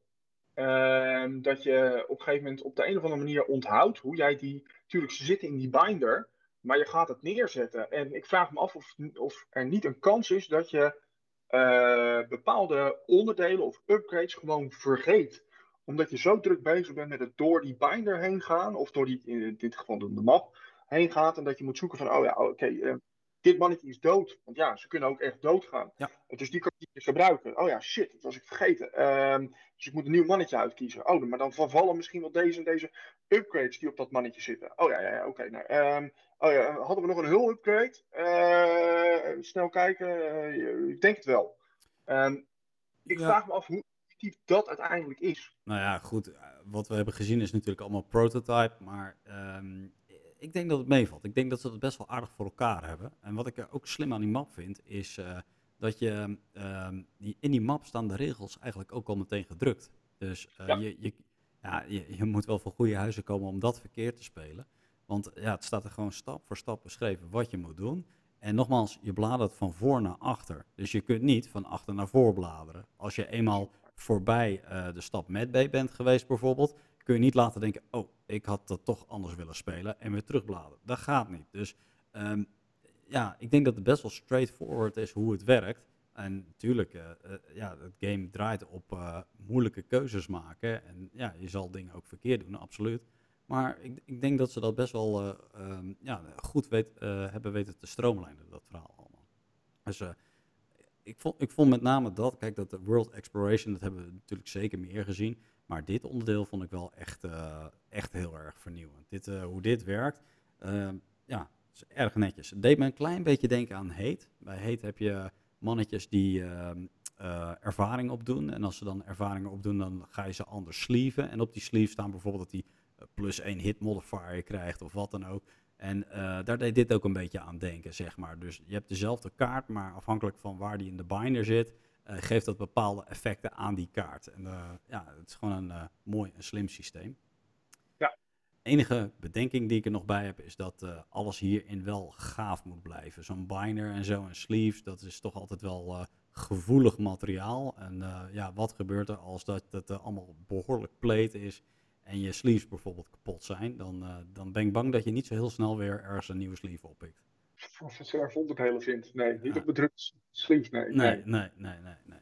Ehm, dat je op een gegeven moment op de een of andere manier onthoudt hoe jij die. Tuurlijk, ze zitten in die binder, maar je gaat het neerzetten. En ik vraag me af of, of er niet een kans is dat je eh, bepaalde onderdelen of upgrades gewoon vergeet. Omdat je zo druk bezig bent met het door die binder heen gaan, of door die, in dit geval de map heen gaat. En dat je moet zoeken van, oh ja, oké, eh, dit mannetje is dood. Want ja, ze kunnen ook echt doodgaan. Ja. Dus die kan je niet gebruiken. Oh ja, shit, dat was ik vergeten. Ehm, dus ik moet een nieuw mannetje uitkiezen. Oh, maar dan vervallen misschien wel deze en deze upgrades die op dat mannetje zitten. Oh ja, ja, ja oké. nou, ehm, oh ja, hadden we nog een hull upgrade? Eh, snel kijken. eh, ik denk het wel. Ehm, ik Ja. vraag me af hoe effectief dat uiteindelijk is. Nou ja, goed. eh, Wat we hebben gezien is natuurlijk allemaal prototype. Maar ik denk dat het meevalt. Ik denk dat ze het best wel aardig voor elkaar hebben. En wat ik er ook slim aan die map vind, is eh, dat je ehm, die, in die map staan de regels eigenlijk ook al meteen gedrukt. Dus eh, Ja. je, je, ja, je, je moet wel van goede huizen komen om dat verkeerd te spelen. Want ja, het staat er gewoon stap voor stap beschreven wat je moet doen. En nogmaals, je bladert van voor naar achter. Dus je kunt niet van achter naar voor bladeren. Als je eenmaal voorbij eh, de stap met B bent geweest bijvoorbeeld, kun je niet laten denken, oh, ik had dat toch anders willen spelen en weer terugbladeren. Dat gaat niet. Dus ehm, ja, ik denk dat het best wel straightforward is hoe het werkt. En natuurlijk, eh, eh, ja, het game draait op eh, moeilijke keuzes maken. En ja, je zal dingen ook verkeerd doen, absoluut. Maar ik, ik denk dat ze dat best wel eh, ehm, ja, goed hebben weten te stroomlijnen, dat verhaal allemaal. Dus ik, vond, ik vond met name dat, kijk, dat de World Exploration, dat hebben we natuurlijk zeker meer gezien. Maar dit onderdeel vond ik wel echt, eh, echt heel erg vernieuwend. Dit, eh, hoe dit werkt, eh, ja, is erg netjes. Het deed me een klein beetje denken aan Heet. Bij Heet heb je mannetjes die ehm, eh, ervaring opdoen. En als ze dan ervaringen opdoen, dan ga je ze anders sleeven. En op die sleeve staan bijvoorbeeld dat die plus één hit modifier krijgt of wat dan ook. En daar deed dit ook een beetje aan denken, zeg maar. Dus je hebt dezelfde kaart, maar afhankelijk van waar die in de binder zit, eh, geeft dat bepaalde effecten aan die kaart. En eh, ja, het is gewoon een eh, mooi en slim systeem. Ja. Enige bedenking die ik er nog bij heb, is dat alles hierin wel gaaf moet blijven. Zo'n binder en zo en sleeves, dat is toch altijd wel gevoelig materiaal. En ja, wat gebeurt er als dat het allemaal behoorlijk pleet is en je sleeves bijvoorbeeld kapot zijn, dan, dan ben ik bang dat je niet zo heel snel weer ergens een nieuwe sleeve oppikt. Professor vond het hele vindt. Nee, niet Ja. op bedrukt sleeve. Nee, Nee, nee, nee, nee, nee.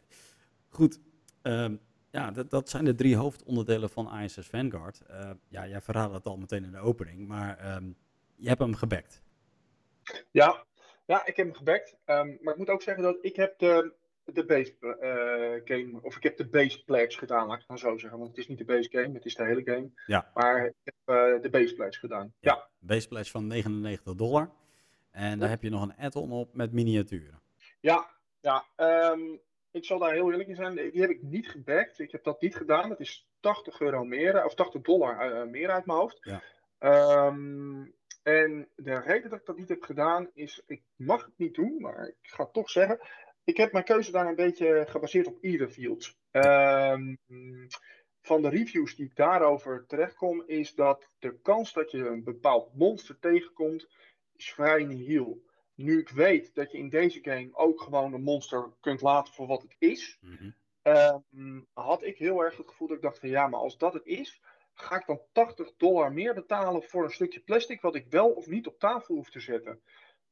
Goed, ehm, ja, dat, dat zijn de drie hoofdonderdelen van ISS Vanguard. Eh, ja, jij verraadt het al meteen in de opening, maar ehm, je hebt hem gebackt. Ja, Ja, ik heb hem gebackt. Ehm, maar ik moet ook zeggen dat ik heb de, de base eh, game, of ik heb de base pledge gedaan, laat ik het dan zo zeggen. Want het is niet de base game, het is de hele game. Ja. Maar ik heb eh, de base pledge gedaan. Ja. Base pledge van 99 dollar. En daar heb je nog een add-on op met miniaturen. Ja, ja. ehm, ik zal daar heel eerlijk in zijn. Die heb ik niet gebackt. Ik heb dat niet gedaan. Het is 80 euro meer, of 80 dollar eh, meer uit mijn hoofd. Ja. Ehm, en de reden dat ik dat niet heb gedaan is, ik mag het niet doen, maar ik ga het toch zeggen. Ik heb mijn keuze daar een beetje gebaseerd op Fields. Ehm van de reviews die ik daarover terechtkom, is dat de kans dat je een bepaald monster tegenkomt, is vrij nihil. Nu ik weet dat je in deze game ook gewoon een monster kunt laten voor wat het is, Mhm. ehm, had ik heel erg het gevoel dat ik dacht van ja, maar als dat het is, ga ik dan 80 dollar meer betalen voor een stukje plastic wat ik wel of niet op tafel hoef te zetten.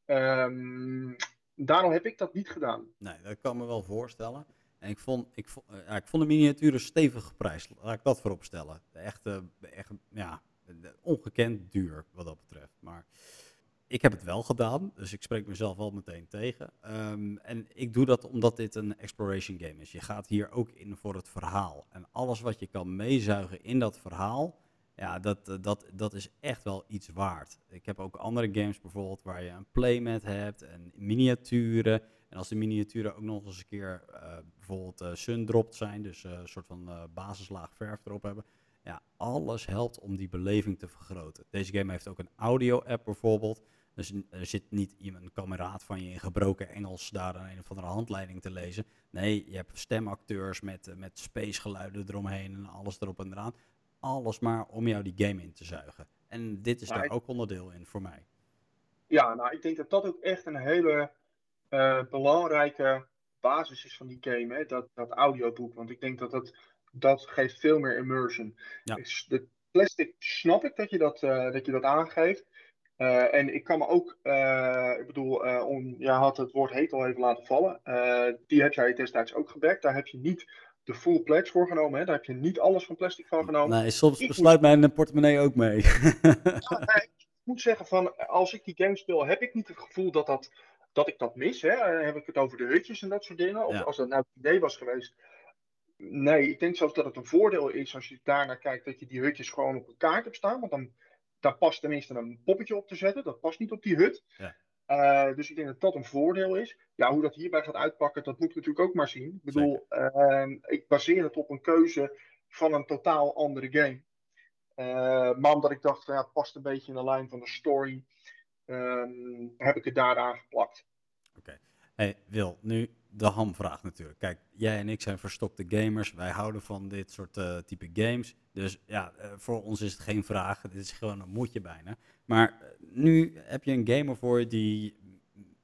Ehm, daarom heb ik dat niet gedaan. Nee, dat kan me wel voorstellen. En ik vond, ik, vond, eh, ja, ik vond de miniaturen stevig geprijsd. Laat ik dat voorop stellen. Echt, echt ja, ongekend duur wat dat betreft. Maar ik heb het wel gedaan, dus ik spreek mezelf wel meteen tegen. Ehm, en ik doe dat omdat dit een exploration game is. Je gaat hier ook in voor het verhaal. En alles wat je kan meezuigen in dat verhaal, ja, dat, eh, dat, dat is echt wel iets waard. Ik heb ook andere games bijvoorbeeld waar je een playmat hebt en miniaturen. En als de miniaturen ook nog eens een keer eh, bijvoorbeeld eh sundropt zijn, dus een soort van basislaag verf erop hebben. Ja, alles helpt om die beleving te vergroten. Deze game heeft ook een audio-app bijvoorbeeld. Dus er zit niet iemand, een kameraad van je in gebroken Engels daar een, een of andere handleiding te lezen. Nee, je hebt stemacteurs met, eh, met spacegeluiden eromheen en alles erop en eraan. Alles maar om jou die game in te zuigen. En dit is daar ik- ook onderdeel in voor mij. Ja, nou, ik denk dat dat ook echt een hele eh, belangrijke basis is van die game, hè? Dat, dat audioboek. Want ik denk dat dat, dat geeft veel meer immersion. Ja. Dus de plastic snap ik dat je dat, eh, dat, je dat aangeeft. Eh, en ik kan me ook, eh, ik bedoel, eh om, jij had het woord heet al even laten vallen. Die heb jij destijds ook gebackt. Daar heb je niet de full pledge voor genomen. Hè? Daar heb je niet alles van plastic van genomen. Nee, soms Ik besluit mijn portemonnee ook mee. Ja, ik moet zeggen van, als ik die game speel, heb ik niet het gevoel dat, dat, dat ik dat mis. Hè? Dan heb ik het over de hutjes en dat soort dingen. Of Ja. als dat nou het idee was geweest. Nee, ik denk zelfs dat het een voordeel is als je daarnaar kijkt dat je die hutjes gewoon op een kaart hebt staan. Want dan, daar past tenminste een poppetje op te zetten. Dat past niet op die hut. Ja. Eh, dus ik denk dat dat een voordeel is. Ja, hoe dat hierbij gaat uitpakken, dat moet ik natuurlijk ook maar zien. Ik bedoel, ehm, ik baseer het op een keuze van een totaal andere game. Eh, maar omdat ik dacht, van, ja, het past een beetje in de lijn van de story, ehm, heb ik het daar aangeplakt. Hey Wil, nu de hamvraag natuurlijk. Kijk, jij en ik zijn verstokte gamers. Wij houden van dit soort eh, type games. Dus ja, eh, voor ons is het geen vraag. Dit is gewoon een moedje bijna. Maar eh, nu heb je een gamer voor je die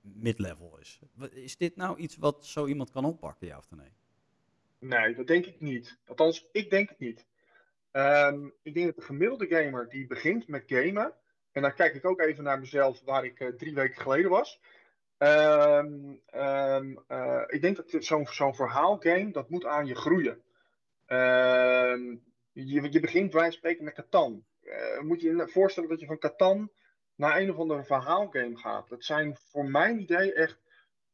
mid-level is. Is dit nou iets wat zo iemand kan oppakken, ja of nee? Nee, dat denk ik niet. Althans, ik denk het niet. Ehm, ik denk dat de gemiddelde gamer die begint met gamen, en dan kijk ik ook even naar mezelf waar ik drie weken geleden was. Eh, ik denk dat zo'n verhaalgame, dat moet aan je groeien. Ehm, je, je begint bij spreken met Catan. Eh, moet je je voorstellen dat je van Catan naar een of andere verhaalgame gaat. Dat zijn voor mijn idee echt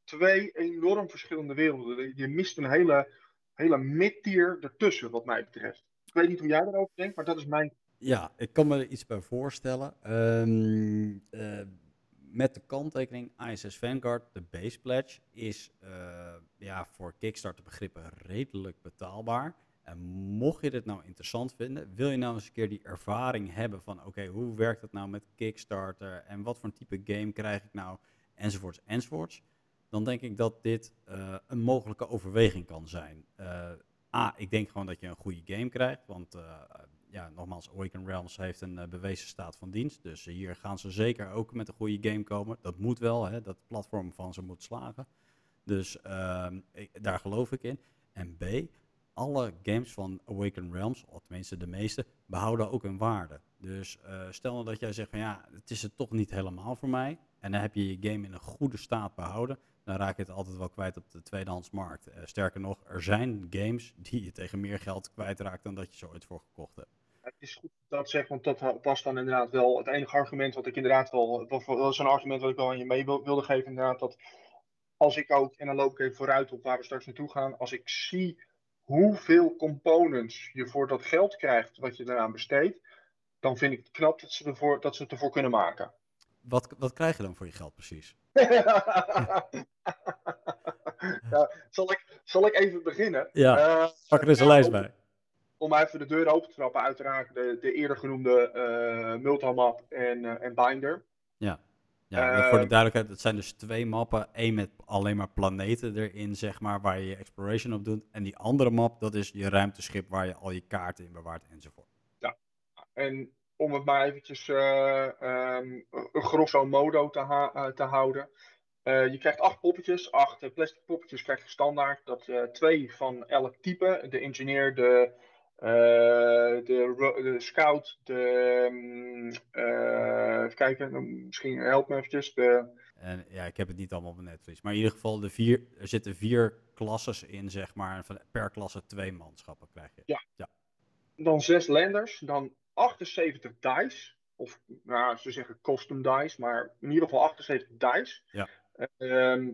twee enorm verschillende werelden. Je mist een hele, hele mid-tier ertussen, wat mij betreft. Ik weet niet hoe jij daarover denkt, maar dat is mijn. Ja, ik kan me er iets bij voorstellen. Eh, met de kanttekening ISS Vanguard, de base pledge, is eh, ja, voor Kickstarter begrippen redelijk betaalbaar. En mocht je dit nou interessant vinden, wil je nou eens een keer die ervaring hebben van oké, hoe werkt het nou met Kickstarter en wat voor een type game krijg ik nou, enzovoorts, enzovoorts. Dan denk ik dat dit eh, een mogelijke overweging kan zijn. Eh, A, ik denk gewoon dat je een goede game krijgt, want ja, nogmaals, Awaken Realms heeft een eh, bewezen staat van dienst. Dus eh, hier gaan ze zeker ook met een goede game komen. Dat moet wel, hè, dat platform van ze moet slagen. Dus ehm, daar geloof ik in. En B, alle games van Awaken Realms, of tenminste de meeste, behouden ook hun waarde. Dus eh, stel nou dat jij zegt van ja, het is het toch niet helemaal voor mij. En dan heb je je game in een goede staat behouden. Dan raak je het altijd wel kwijt op de tweedehandsmarkt. Eh, sterker nog, er zijn games die je tegen meer geld kwijtraakt dan dat je ze ooit voor gekocht hebt. Is goed dat zegt, want dat was dan inderdaad wel het enige argument wat ik inderdaad wel, dat was een argument wat ik wel aan je mee wil- wilde geven, inderdaad, dat als ik ook, en dan loop ik even vooruit op waar we straks naartoe gaan, als ik zie hoeveel components je voor dat geld krijgt wat je eraan besteedt, dan vind ik het knap dat ze, ervoor, dat ze het ervoor kunnen maken. Wat, wat krijg je dan voor je geld precies? ja, zal, ik, zal ik even beginnen? Ja, Eh, Pak er eens een ja, lijst bij. Om even de deur open te trappen, uiteraard de, de eerder genoemde eh Multimap en, eh, en Binder. Ja, ja voor de Eh, duidelijkheid, het zijn dus twee mappen. Eén met alleen maar planeten erin, zeg maar, waar je je exploration op doet. En die andere map, dat is je ruimteschip waar je al je kaarten in bewaart enzovoort. En om het maar eventjes een grosso modo te, ha- te houden. Je krijgt acht poppetjes, acht plastic poppetjes krijg je standaard. Dat twee van elk type. De engineer, de, de, ro- de scout, de... mm, eh, even kijken, misschien help me eventjes. De, En ja, ik heb het niet allemaal op netvlies. Maar in ieder geval, de vier, er zitten vier klasses in, zeg maar. Van, per klasse twee manschappen krijg je. Ja. ja. dan zes landers, dan 78 dice. Of nou, ze zeggen custom dice, maar in ieder geval 78 dice. Ja. Ehm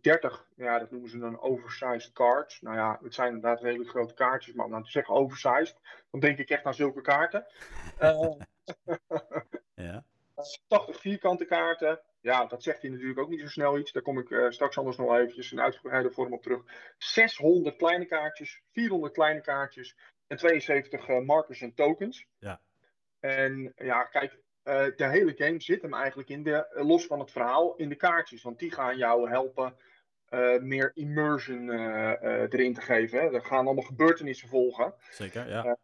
30, ja, dat noemen ze dan oversized cards. Nou ja, het zijn inderdaad hele grote kaartjes, maar om nou te zeggen oversized, dan denk ik echt aan zulke kaarten. Eh, ja. 80 vierkante kaarten. Ja, dat zegt hij natuurlijk ook niet zo snel iets. Daar kom ik eh, straks anders nog eventjes in uitgebreide vorm op terug. 600 kleine kaartjes, 400 kleine kaartjes en 72 eh, markers en tokens. Ja. En ja, kijk, de hele game zit hem eigenlijk in de, eh, los van het verhaal, in de kaartjes. Want die gaan jou helpen eh, meer immersion eh, eh, erin te geven. Hè. Er gaan allemaal gebeurtenissen volgen. Zeker, ja.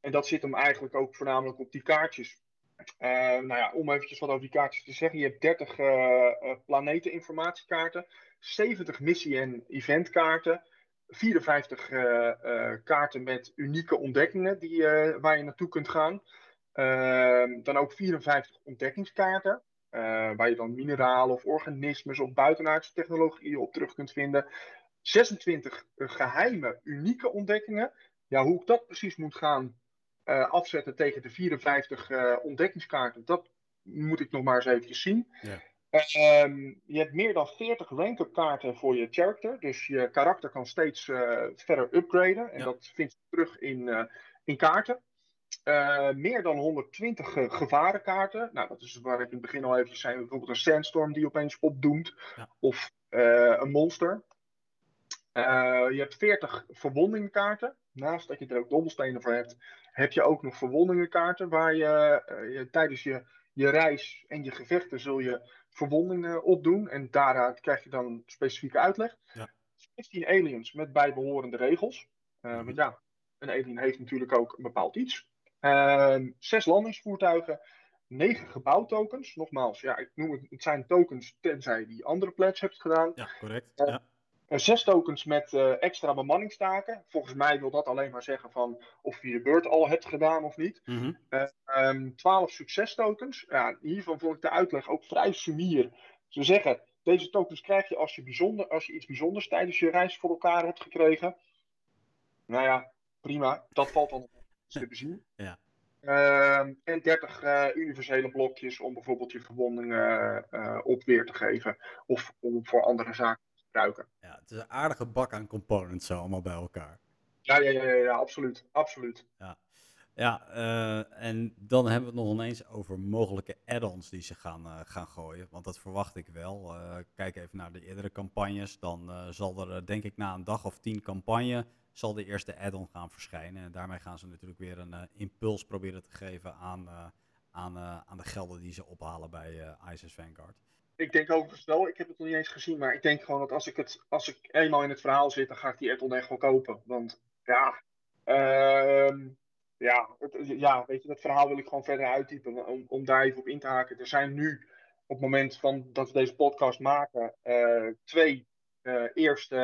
En dat zit hem eigenlijk ook voornamelijk op die kaartjes. Eh, nou ja, om eventjes wat over die kaartjes te zeggen. Je hebt 30 eh eh, planeteninformatiekaarten, 70 missie- en eventkaarten, 54 eh, eh, kaarten met unieke ontdekkingen die, eh, waar je naartoe kunt gaan. Ehm, dan ook 54 ontdekkingskaarten, eh, waar je dan mineralen of organismes of buitenaardse technologieën op terug kunt vinden. 26 geheime, unieke ontdekkingen. Ja, hoe ik dat precies moet gaan eh, afzetten tegen de 54 eh, ontdekkingskaarten, dat moet ik nog maar eens eventjes zien. Ja. Ehm, je hebt meer dan 40 rank-up kaarten voor je character, dus je karakter kan steeds eh, verder upgraden. En Ja. dat vind je terug in, eh, in kaarten. Eh, meer dan 120 eh, gevarenkaarten. Nou, dat is waar ik in het begin al eventjes zei. Bijvoorbeeld een sandstorm die opeens opdoemt. Ja. Of eh, een monster. Eh, je hebt 40 verwondingenkaarten. Naast dat je er ook dobbelstenen voor hebt, heb je ook nog verwondingenkaarten. Waar je, je tijdens je, je reis en je gevechten zul je verwondingen opdoen. En daaruit krijg je dan specifieke uitleg. Ja. 15 aliens met bijbehorende regels. Eh, Mhm. Want ja, een alien heeft natuurlijk ook een bepaald iets. Ehm, zes landingsvoertuigen, negen gebouwtokens. Nogmaals, ja, ik noem het, het zijn tokens tenzij je die andere pledge hebt gedaan. Ja, correct. Ja. Ja. Eh, zes tokens met eh, extra bemanningstaken. Volgens mij wil dat alleen maar zeggen van of je je beurt al hebt gedaan of niet. Mhm. Ehm 12 succestokens. Ja, hiervan vond ik de uitleg ook vrij sumier. Ze zeggen, deze tokens krijg je als je, bijzonder, als je iets bijzonders tijdens je reis voor elkaar hebt gekregen. Nou ja, prima. Dat valt dan bezien. Ja. Ehm, en 30 eh, universele blokjes om bijvoorbeeld je verwondingen eh, op weer te geven. Of om voor andere zaken te gebruiken. ja, het is een aardige bak aan components zo allemaal bij elkaar. Ja, ja, ja, ja, ja, absoluut. absoluut. Ja, eh, en dan hebben we het nog ineens over mogelijke add-ons die ze gaan, gaan gooien. Want dat verwacht ik wel. Kijk even naar de eerdere campagnes. Dan zal er, denk ik, na een dag of tien campagne, zal de eerste add-on gaan verschijnen. En daarmee gaan ze natuurlijk weer een eh, impuls proberen te geven aan, eh, aan, eh, aan de gelden die ze ophalen bij ISS Vanguard. Ik denk overigens wel, ik heb het nog niet eens gezien, maar ik denk gewoon dat als ik, het, als ik eenmaal in het verhaal zit, dan ga ik die add-on echt wel kopen. Want ja, ehm, ja, het, ja, weet je, dat verhaal wil ik gewoon verder uittypen om, om daar even op in te haken. Er zijn nu, op het moment van dat we deze podcast maken, twee eh, eerste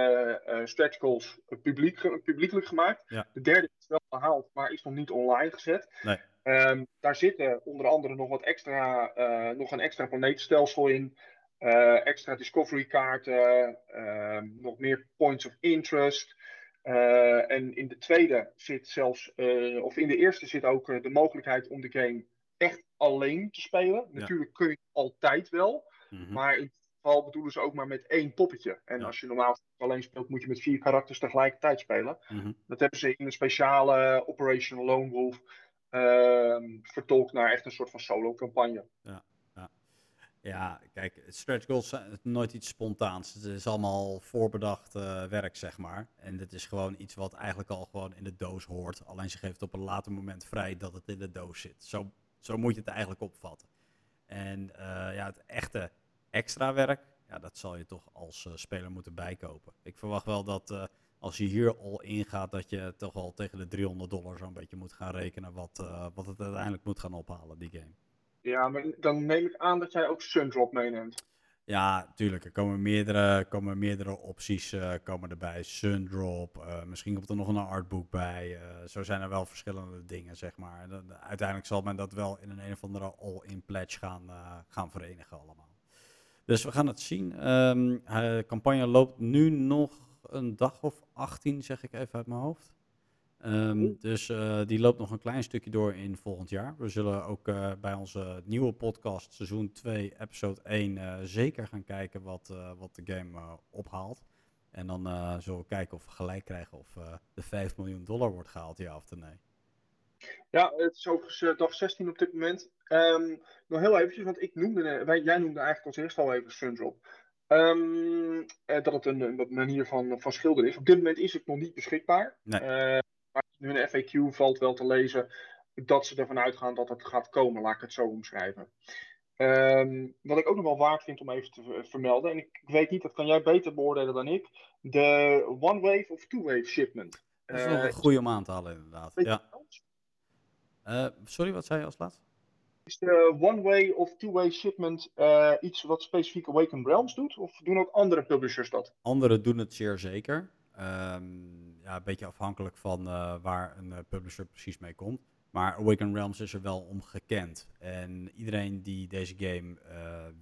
eh, stretch goals publiek, ge- publiekelijk gemaakt. Ja. De derde is wel gehaald, maar is nog niet online gezet. Nee. Ehm, daar zitten onder andere nog wat extra, eh, nog een extra planeetstelsel in. eh, extra discovery kaarten, ehm, nog meer points of interest. Eh, en in de tweede zit zelfs, eh, of in de eerste zit ook eh, de mogelijkheid om de game echt alleen te spelen. Natuurlijk kun je altijd wel, Mhm. maar in geval bedoelen ze ook maar met één poppetje. En Ja. als je normaal alleen speelt, moet je met vier karakters tegelijkertijd spelen. Mhm. Dat hebben ze in een speciale Operation Lone Wolf ehm, vertolkt naar echt een soort van solo-campagne. Ja, kijk, stretch goals zijn nooit iets spontaans. Het is allemaal voorbedacht eh, werk, zeg maar. En dit is gewoon iets wat eigenlijk al gewoon in de doos hoort. Alleen ze geeft op een later moment vrij dat het in de doos zit. Zo, zo moet je het eigenlijk opvatten. En eh, ja, het echte extra werk, ja, dat zal je toch als eh, speler moeten bijkopen. Ik verwacht wel dat eh, als je hier al ingaat, dat je toch wel tegen de 300 dollar zo'n beetje moet gaan rekenen wat, eh, wat het uiteindelijk moet gaan ophalen, die game. Ja, maar dan neem ik aan dat jij ook Sundrop meeneemt. Ja, tuurlijk. Er komen meerdere, komen meerdere opties komen erbij. Sundrop, misschien komt er nog een artboek bij. zo zijn er wel verschillende dingen, zeg maar. En uiteindelijk zal men dat wel in een een of andere all-in pledge gaan, gaan verenigen allemaal. Dus we gaan het zien. Ehm, de campagne loopt nu nog een dag of 18, zeg ik even uit mijn hoofd. Ehm, dus eh, die loopt nog een klein stukje door in volgend jaar. We zullen ook eh, bij onze nieuwe podcast, seizoen 2, episode 1, eh, zeker gaan kijken wat, wat de game ophaalt. En dan zullen we kijken of we gelijk krijgen of de 5 miljoen dollar wordt gehaald, ja of nee. Ja, het is overigens eh, dag 16 op dit moment. Ehm, nog heel eventjes, want ik noemde, eh, wij, jij noemde eigenlijk als eerste al even Sundrop. Eh, dat het een, een manier van, van schilderen is. Op dit moment is het nog niet beschikbaar. Nee. Eh, maar nu een FAQ valt wel te lezen dat ze ervan uitgaan dat het gaat komen, laat ik het zo omschrijven. Ehm, wat ik ook nog wel waard vind om even te ver- vermelden, en ik, ik weet niet, dat kan jij beter beoordelen dan ik, de One Wave of Two Wave shipment. Dat is Eh, nog een goede om aan te halen, inderdaad. Ja. Eh, sorry, wat zei je als laatst? Is de one-way of two-way shipment eh, iets wat specifiek Awakened Realms doet? Of doen ook andere publishers dat? Anderen doen het zeer zeker. Ehm, ja, een beetje afhankelijk van eh, waar een publisher precies mee komt. Maar Awaken Realms is er wel om gekend. En iedereen die deze game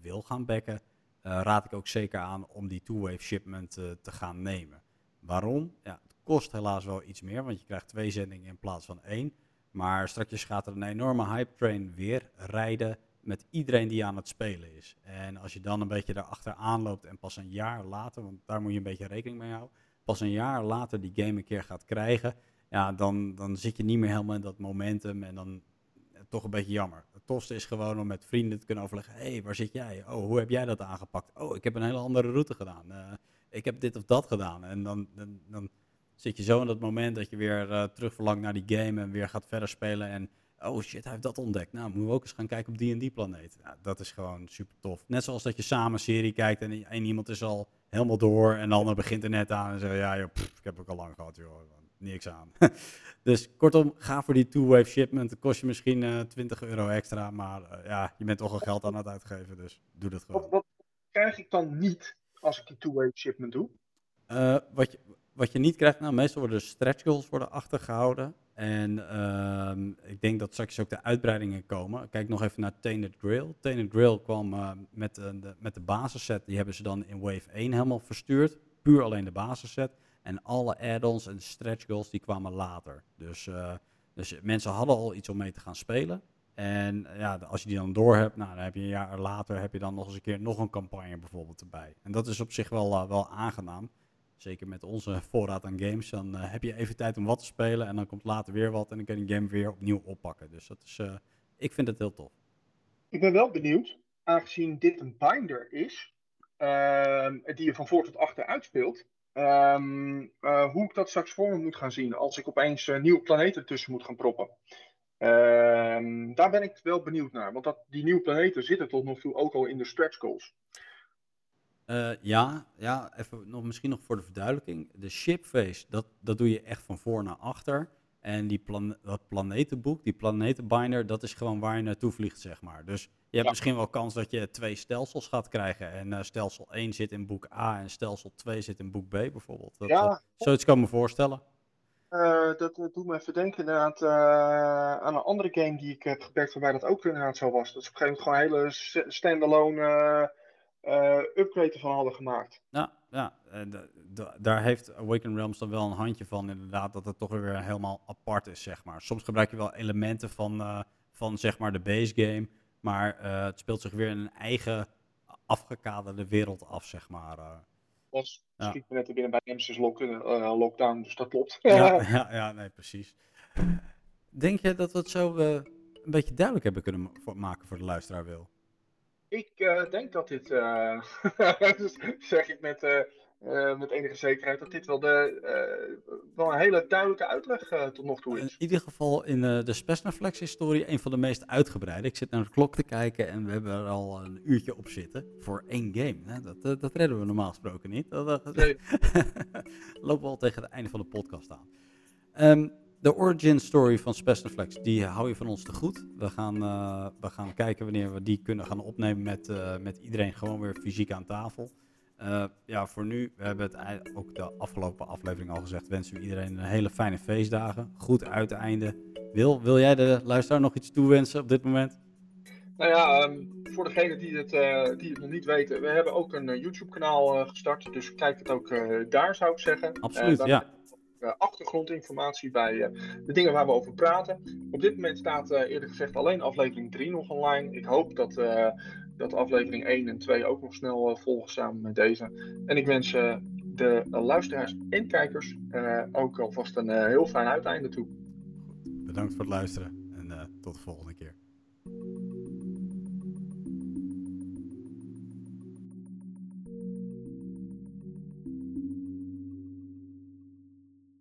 wil gaan backen, raad ik ook zeker aan om die two-wave shipment te gaan nemen. Waarom? Ja, het kost helaas wel iets meer, want je krijgt twee zendingen in plaats van één. Maar straks gaat er een enorme hype train weer rijden met iedereen die aan het spelen is. En als je dan een beetje daarachteraan loopt en pas een jaar later, want daar moet je een beetje rekening mee houden, pas een jaar later die game een keer gaat krijgen, ja, dan, dan zit je niet meer helemaal in dat momentum en dan eh, toch een beetje jammer. Het tofste is gewoon om met vrienden te kunnen overleggen, hé, hey, waar zit jij? Oh, hoe heb jij dat aangepakt? Oh, ik heb een hele andere route gedaan. Eh, ik heb dit of dat gedaan. En dan, dan, dan zit je zo in dat moment dat je weer eh, terug verlangt naar die game en weer gaat verder spelen en oh shit, hij heeft dat ontdekt. Nou, moeten we ook eens gaan kijken op die en die planeet. Dat is gewoon super tof. Net zoals dat je samen een serie kijkt en één iemand is al helemaal door en de ander begint er net aan en zegt, ja joh, pff, ik heb ook al lang gehad joh, niks aan. dus kortom, ga voor die two-wave shipment. Het kost je misschien eh 20 euro extra, maar eh, ja, je bent toch al geld aan het uitgeven, dus doe dat gewoon. Wat, wat krijg ik dan niet als ik die two-way shipment doe? Wat, je, wat je niet krijgt, nou, meestal worden stretch goals worden achtergehouden. En ehm, ik denk dat straks ook de uitbreidingen komen. Kijk nog even naar Tainted Grail. Tainted Grail kwam eh, met, eh, de, met de basisset. Die hebben ze dan in Wave 1 helemaal verstuurd. Puur alleen de basisset. En alle add-ons en stretch goals die kwamen later. Dus, eh, dus mensen hadden al iets om mee te gaan spelen. En ja, als je die dan door hebt, nou, dan heb je een jaar later heb je dan nog eens een keer nog een campagne bijvoorbeeld erbij. En dat is op zich wel, wel aangenaam. Zeker met onze voorraad aan games. Dan eh, heb je even tijd om wat te spelen. En dan komt later weer wat. En dan kan je game weer opnieuw oppakken. Dus dat is, eh, ik vind het heel tof. Ik ben wel benieuwd, aangezien dit een binder is, ehm, die je van voor tot achter uitspeelt, ehm, eh, hoe ik dat straks voor me moet gaan zien als ik opeens nieuwe planeten tussen moet gaan proppen. Ehm, daar ben ik wel benieuwd naar, want dat, die nieuwe planeten zitten tot nog toe ook al in de stretch goals. Eh, ja, ja, even nog, misschien nog voor de verduidelijking. De shipface, dat, dat doe je echt van voor naar achter. En die plan dat planetenboek, die planetenbinder, dat is gewoon waar je naartoe vliegt, zeg maar. Dus je hebt Ja. misschien wel kans dat je twee stelsels gaat krijgen. En eh, stelsel 1 zit in boek A en stelsel 2 zit in boek B bijvoorbeeld. Dat, Ja. eh, zoiets kan ik me voorstellen. Dat, doet me even denken inderdaad aan een andere game die ik heb gebackt waarbij dat ook inderdaad zo was. Dat is op een gegeven moment gewoon een hele standalone eh, upgrade ervan hadden gemaakt. Ja, ja eh, daar heeft Awaken Realms dan wel een handje van, inderdaad, dat het toch weer helemaal apart is, zeg maar. Soms gebruik je wel elementen van, eh, van zeg maar, de base game, maar het speelt zich weer in een eigen afgekaderde wereld af, zeg maar. Was Ja. schiet net binnen bij Nemesis lock, Lockdown, dus dat klopt. Ja, ja, ja, nee, precies. Denk je dat we het zo een beetje duidelijk hebben kunnen maken voor de luisteraar, Wil? Ik eh, denk dat dit, eh, dus zeg ik met, eh, met enige zekerheid, dat dit wel, de, wel een hele duidelijke uitleg tot nog toe In is. ieder geval in de Spesnaflex-historie een van de meest uitgebreide. Ik zit naar de klok te kijken en we hebben er al een uurtje op zitten voor één game. Hè? Dat, dat redden we normaal gesproken niet. Dat, dat- Nee. lopen we al tegen het einde van de podcast aan. Ehm, de origin story van Spesnaflex, die hou je van ons te goed. We gaan, eh, we gaan kijken wanneer we die kunnen gaan opnemen met, eh, met iedereen gewoon weer fysiek aan tafel. Eh, ja, voor nu, we hebben het ook de afgelopen aflevering al gezegd, wensen we iedereen een hele fijne feestdagen. Goed uiteinde. Wil, wil jij de luisteraar nog iets toewensen op dit moment? Nou ja, ehm, voor degenen die het, die het nog niet weten, we hebben ook een YouTube-kanaal gestart. Dus kijk het ook daar, zou ik zeggen. Absoluut, ja. Eh, achtergrondinformatie bij eh, de dingen waar we over praten. Op dit moment staat eh, eerlijk gezegd alleen aflevering 3 nog online. Ik hoop dat, dat aflevering 1 en 2 ook nog snel volgen samen met deze. En ik wens de luisteraars en kijkers ook alvast een heel fijn uiteinde toe. Bedankt voor het luisteren en tot de volgende keer.